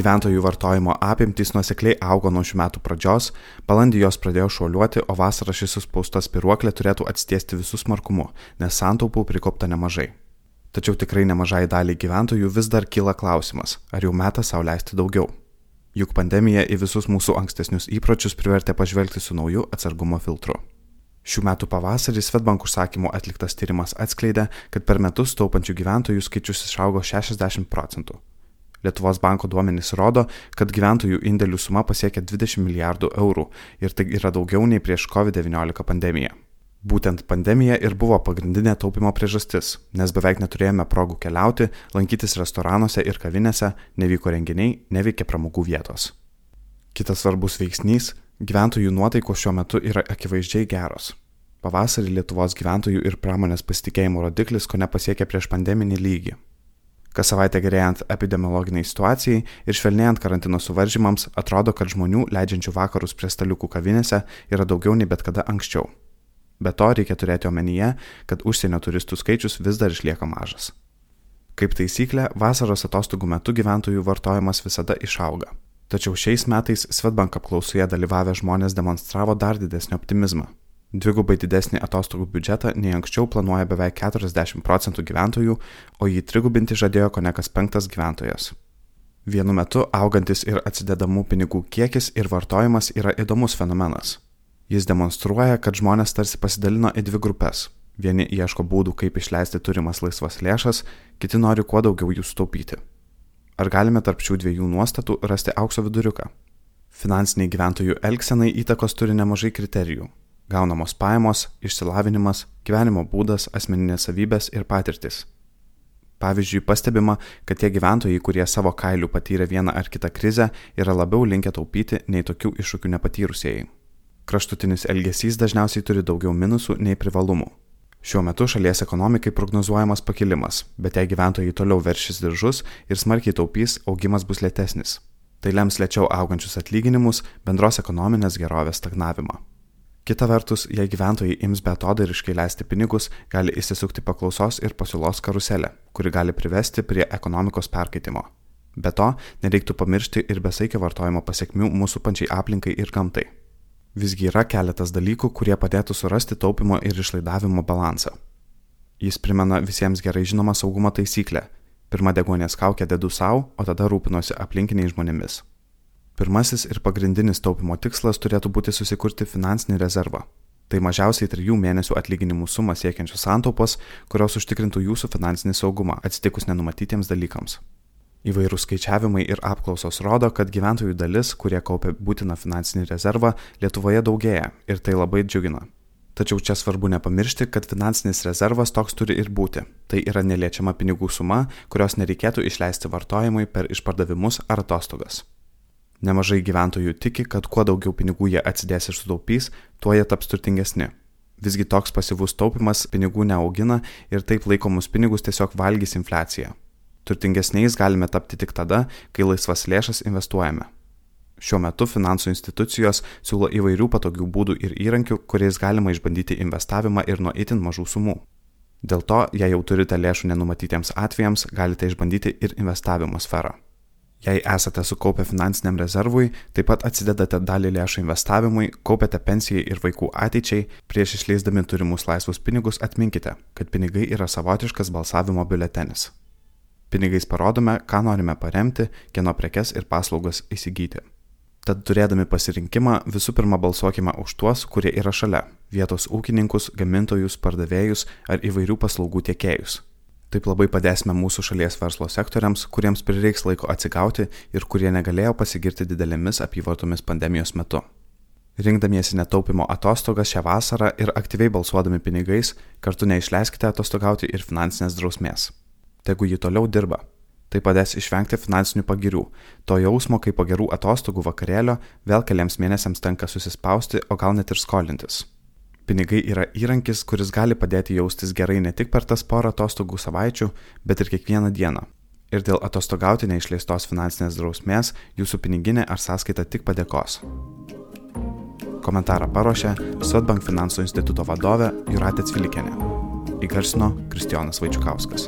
Gyventojų vartojimo apimtys nuosekliai augo nuo šių metų pradžios, balandį jos pradėjo šuoliuoti, o vasarą šis suspausta spiruoklė turėtų atstiesti visų smarkumu, nes santaupų prikopta nemažai. Tačiau tikrai nemažai daliai gyventojų vis dar kyla klausimas, ar jau metas savo leisti daugiau. Juk pandemija į visus mūsų ankstesnius įpročius privertė pažvelgti su nauju atsargumo filtru. Šių metų pavasarį Svetbank užsakymu atliktas tyrimas atskleidė, kad per metus taupančių gyventojų skaičius išaugo 60 procentų. Lietuvos banko duomenys rodo, kad gyventojų indėlių suma pasiekia 20 milijardų eurų ir tai yra daugiau nei prieš COVID-19 pandemiją. Būtent pandemija ir buvo pagrindinė taupimo priežastis, nes beveik neturėjome progų keliauti, lankytis restoranuose ir kavinėse, nevyko renginiai, neveikė pramogų vietos. Kitas svarbus veiksnys - gyventojų nuotaikos šiuo metu yra akivaizdžiai geros. Pavasarį Lietuvos gyventojų ir pramonės pasitikėjimo rodiklis ko nepasiekė prieš pandeminį lygį. Kas savaitę gerėjant epidemiologiniai situacijai ir švelnėjant karantino suvaržymams, atrodo, kad žmonių leidžiančių vakarus prie staliukų kavinėse yra daugiau nei bet kada anksčiau. Be to reikia turėti omenyje, kad užsienio turistų skaičius vis dar išlieka mažas. Kaip taisyklė, vasaros atostogų metu gyventojų vartojimas visada išauga. Tačiau šiais metais Svetbank apklausoje dalyvavę žmonės demonstravo dar didesnį optimizmą. Dvigubai didesnį atostogų biudžetą nei anksčiau planuoja beveik 40 procentų gyventojų, o jį trigubinti žadėjo ko ne kas penktas gyventojas. Vienu metu augantis ir atsidedamų pinigų kiekis ir vartojimas yra įdomus fenomenas. Jis demonstruoja, kad žmonės tarsi pasidalino į dvi grupės. Vieni ieško būdų, kaip išleisti turimas laisvas lėšas, kiti nori kuo daugiau jų sutaupyti. Ar galime tarp šių dviejų nuostatų rasti aukso viduriuką? Finansiniai gyventojų elgsenai įtakos turi nemažai kriterijų - gaunamos pajamos, išsilavinimas, gyvenimo būdas, asmeninės savybės ir patirtis. Pavyzdžiui, pastebima, kad tie gyventojai, kurie savo kailių patyrė vieną ar kitą krizę, yra labiau linkę taupyti nei tokių iššūkių nepatyrusieji. Kraštutinis elgesys dažniausiai turi daugiau minusų nei privalumų. Šiuo metu šalies ekonomikai prognozuojamas pakilimas, bet jei gyventojai toliau veršis diržus ir smarkiai taupys, augimas bus lėtesnis. Tai lems lėčiau augančius atlyginimus, bendros ekonominės gerovės stagnavimą. Kita vertus, jei gyventojai ims betodariškai leisti pinigus, gali įsisukti paklausos ir pasiūlos karuselė, kuri gali privesti prie ekonomikos perkaitimo. Be to, nereiktų pamiršti ir besaikio vartojimo pasiekmių mūsų pančiai aplinkai ir gamtai. Visgi yra keletas dalykų, kurie padėtų surasti taupimo ir išlaidavimo balansą. Jis primena visiems gerai žinomą saugumo taisyklę. Pirma degonės kaukę dedu savo, o tada rūpinosi aplinkiniais žmonėmis. Pirmasis ir pagrindinis taupimo tikslas turėtų būti susikurti finansinį rezervą. Tai mažiausiai trijų mėnesių atlyginimų sumą siekiančios santaupos, kurios užtikrintų jūsų finansinį saugumą atsitikus nenumatytiems dalykams. Įvairūs skaičiavimai ir apklausos rodo, kad gyventojų dalis, kurie kaupia būtiną finansinį rezervą, Lietuvoje daugėja ir tai labai džiugina. Tačiau čia svarbu nepamiršti, kad finansinis rezervas toks turi ir būti. Tai yra neliečiama pinigų suma, kurios nereikėtų išleisti vartojimui per išpardavimus ar atostogas. Nemažai gyventojų tiki, kad kuo daugiau pinigų jie atsidės ir sutaupys, tuo jie taps turtingesni. Visgi toks pasyvus taupimas pinigų neaugina ir taip laikomus pinigus tiesiog valgys infliacija. Turtingesniais galime tapti tik tada, kai laisvas lėšas investuojame. Šiuo metu finansų institucijos siūlo įvairių patogių būdų ir įrankių, kuriais galima išbandyti investavimą ir nuo itin mažų sumų. Dėl to, jei jau turite lėšų nenumatytiems atvejams, galite išbandyti ir investavimo sferą. Jei esate sukaupę finansiniam rezervui, taip pat atsidedate dalį lėšų investavimui, kaupiate pensijai ir vaikų ateičiai, prieš išleisdami turimus laisvus pinigus atminkite, kad pinigai yra savotiškas balsavimo biuletenis. Pinigais parodome, ką norime paremti, kieno prekes ir paslaugas įsigyti. Tad turėdami pasirinkimą visų pirma balsuokime už tuos, kurie yra šalia - vietos ūkininkus, gamintojus, pardavėjus ar įvairių paslaugų tiekėjus. Taip labai padėsime mūsų šalies verslo sektoriams, kuriems prireiks laiko atsigauti ir kurie negalėjo pasigirti didelėmis apyvartomis pandemijos metu. Rinkdamiesi netaupimo atostogas šią vasarą ir aktyviai balsuodami pinigais, kartu neišleiskite atostogauti ir finansinės drausmės tegu ji toliau dirba. Tai padės išvengti finansinių pagirių, to jausmo, kai po gerų atostogų vakarėlio vėl keliams mėnesiams tenka susispausti, o gal net ir skolintis. Pinigai yra įrankis, kuris gali padėti jaustis gerai ne tik per tas porą atostogų savaičių, bet ir kiekvieną dieną. Ir dėl atostogauti neišleistos finansinės drausmės jūsų piniginė ar sąskaita tik padėkos. Komentarą paruošė Svetbank finansų instituto vadovė Juratė Cvilikienė. Įgarsino Kristijonas Vaičiukauskas.